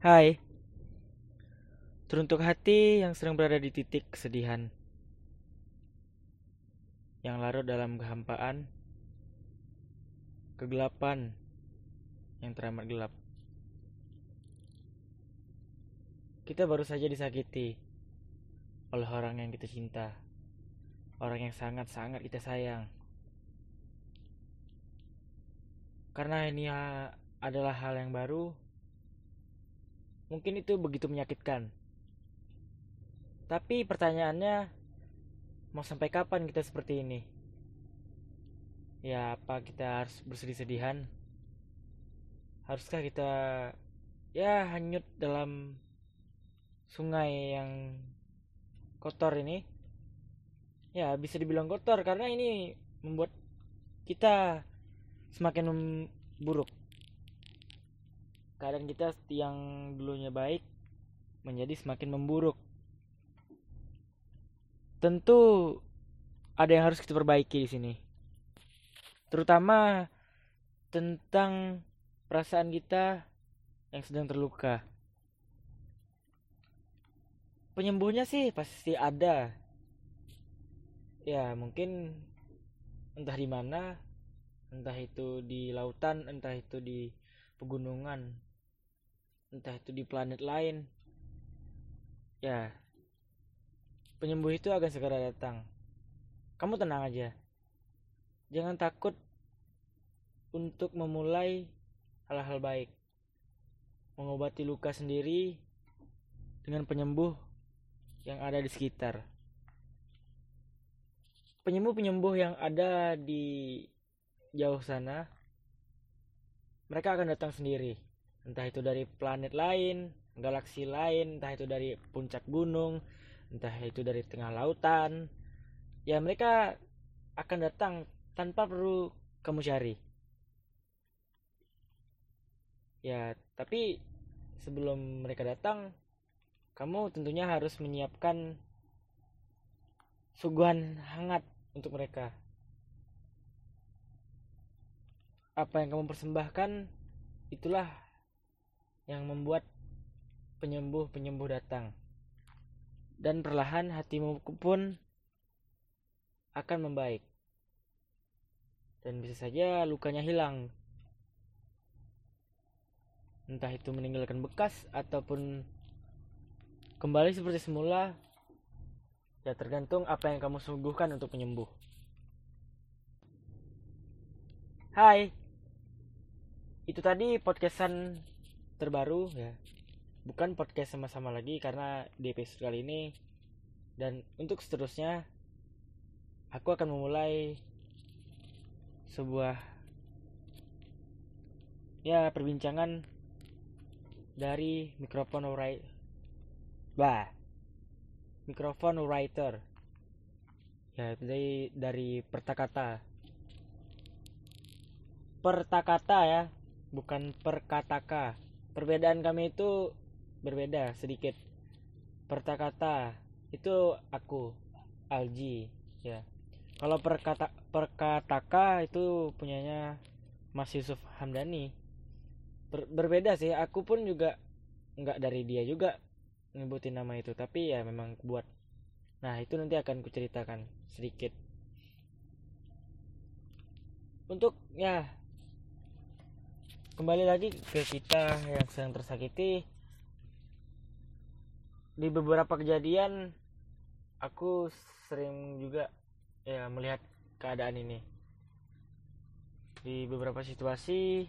Hai, teruntuk hati yang sedang berada di titik kesedihan, yang larut dalam kehampaan, kegelapan yang teramat gelap. Kita baru saja disakiti oleh orang yang kita cinta, orang yang sangat-sangat kita sayang. Karena ini adalah hal yang baru, mungkin itu begitu menyakitkan. Tapi pertanyaannya, mau sampai kapan kita seperti ini? Ya, apa kita harus bersedih-sedihan? Haruskah kita ya hanyut dalam sungai yang kotor ini? Ya, bisa dibilang kotor karena ini membuat kita semakin memburuk. Keadaan kita yang dulunya baik menjadi semakin memburuk. Tentu ada yang harus kita perbaiki di sini. Terutama tentang perasaan kita yang sedang terluka. Penyembuhnya sih pasti ada. Ya, mungkin entah di mana entah itu di lautan entah itu di pegunungan entah itu di planet lain. Ya. Penyembuh itu akan segera datang. Kamu tenang aja. Jangan takut untuk memulai hal-hal baik. Mengobati luka sendiri dengan penyembuh yang ada di sekitar. Penyembuh-penyembuh yang ada di jauh sana mereka akan datang sendiri entah itu dari planet lain galaksi lain entah itu dari puncak gunung entah itu dari tengah lautan ya mereka akan datang tanpa perlu kamu cari. Ya tapi sebelum mereka datang kamu tentunya harus menyiapkan suguhan hangat untuk mereka. Apa yang kamu persembahkan itulah yang membuat penyembuh-penyembuh datang. Dan perlahan hatimu pun akan membaik. Dan bisa saja lukanya hilang. Entah itu meninggalkan bekas ataupun kembali seperti semula. Ya tergantung apa yang kamu sungguhkan untuk penyembuh. Hai itu tadi podcastan terbaru ya. Bukan podcast sama-sama lagi karena di episode kali ini. Dan untuk seterusnya aku akan memulai sebuah ya perbincangan dari mikrofon writer bah mikrofon writer. Ya dari dari pertakata. Pertakata ya bukan perkataka perbedaan kami itu berbeda sedikit. Pertakata itu aku Alji ya. Kalau perkata perkataka itu punyanya Mas Yusuf Hamdani. Ber, berbeda sih. Aku pun juga nggak dari dia juga nyebutin nama itu. Tapi ya memang buat nah itu nanti akan kuceritakan sedikit. Untuk ya kembali lagi ke kita yang sedang tersakiti. Di beberapa kejadian aku sering juga ya melihat keadaan ini. Di beberapa situasi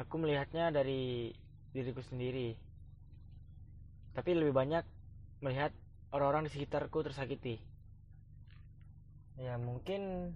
aku melihatnya dari diriku sendiri. Tapi lebih banyak melihat orang-orang di sekitarku tersakiti. Ya mungkin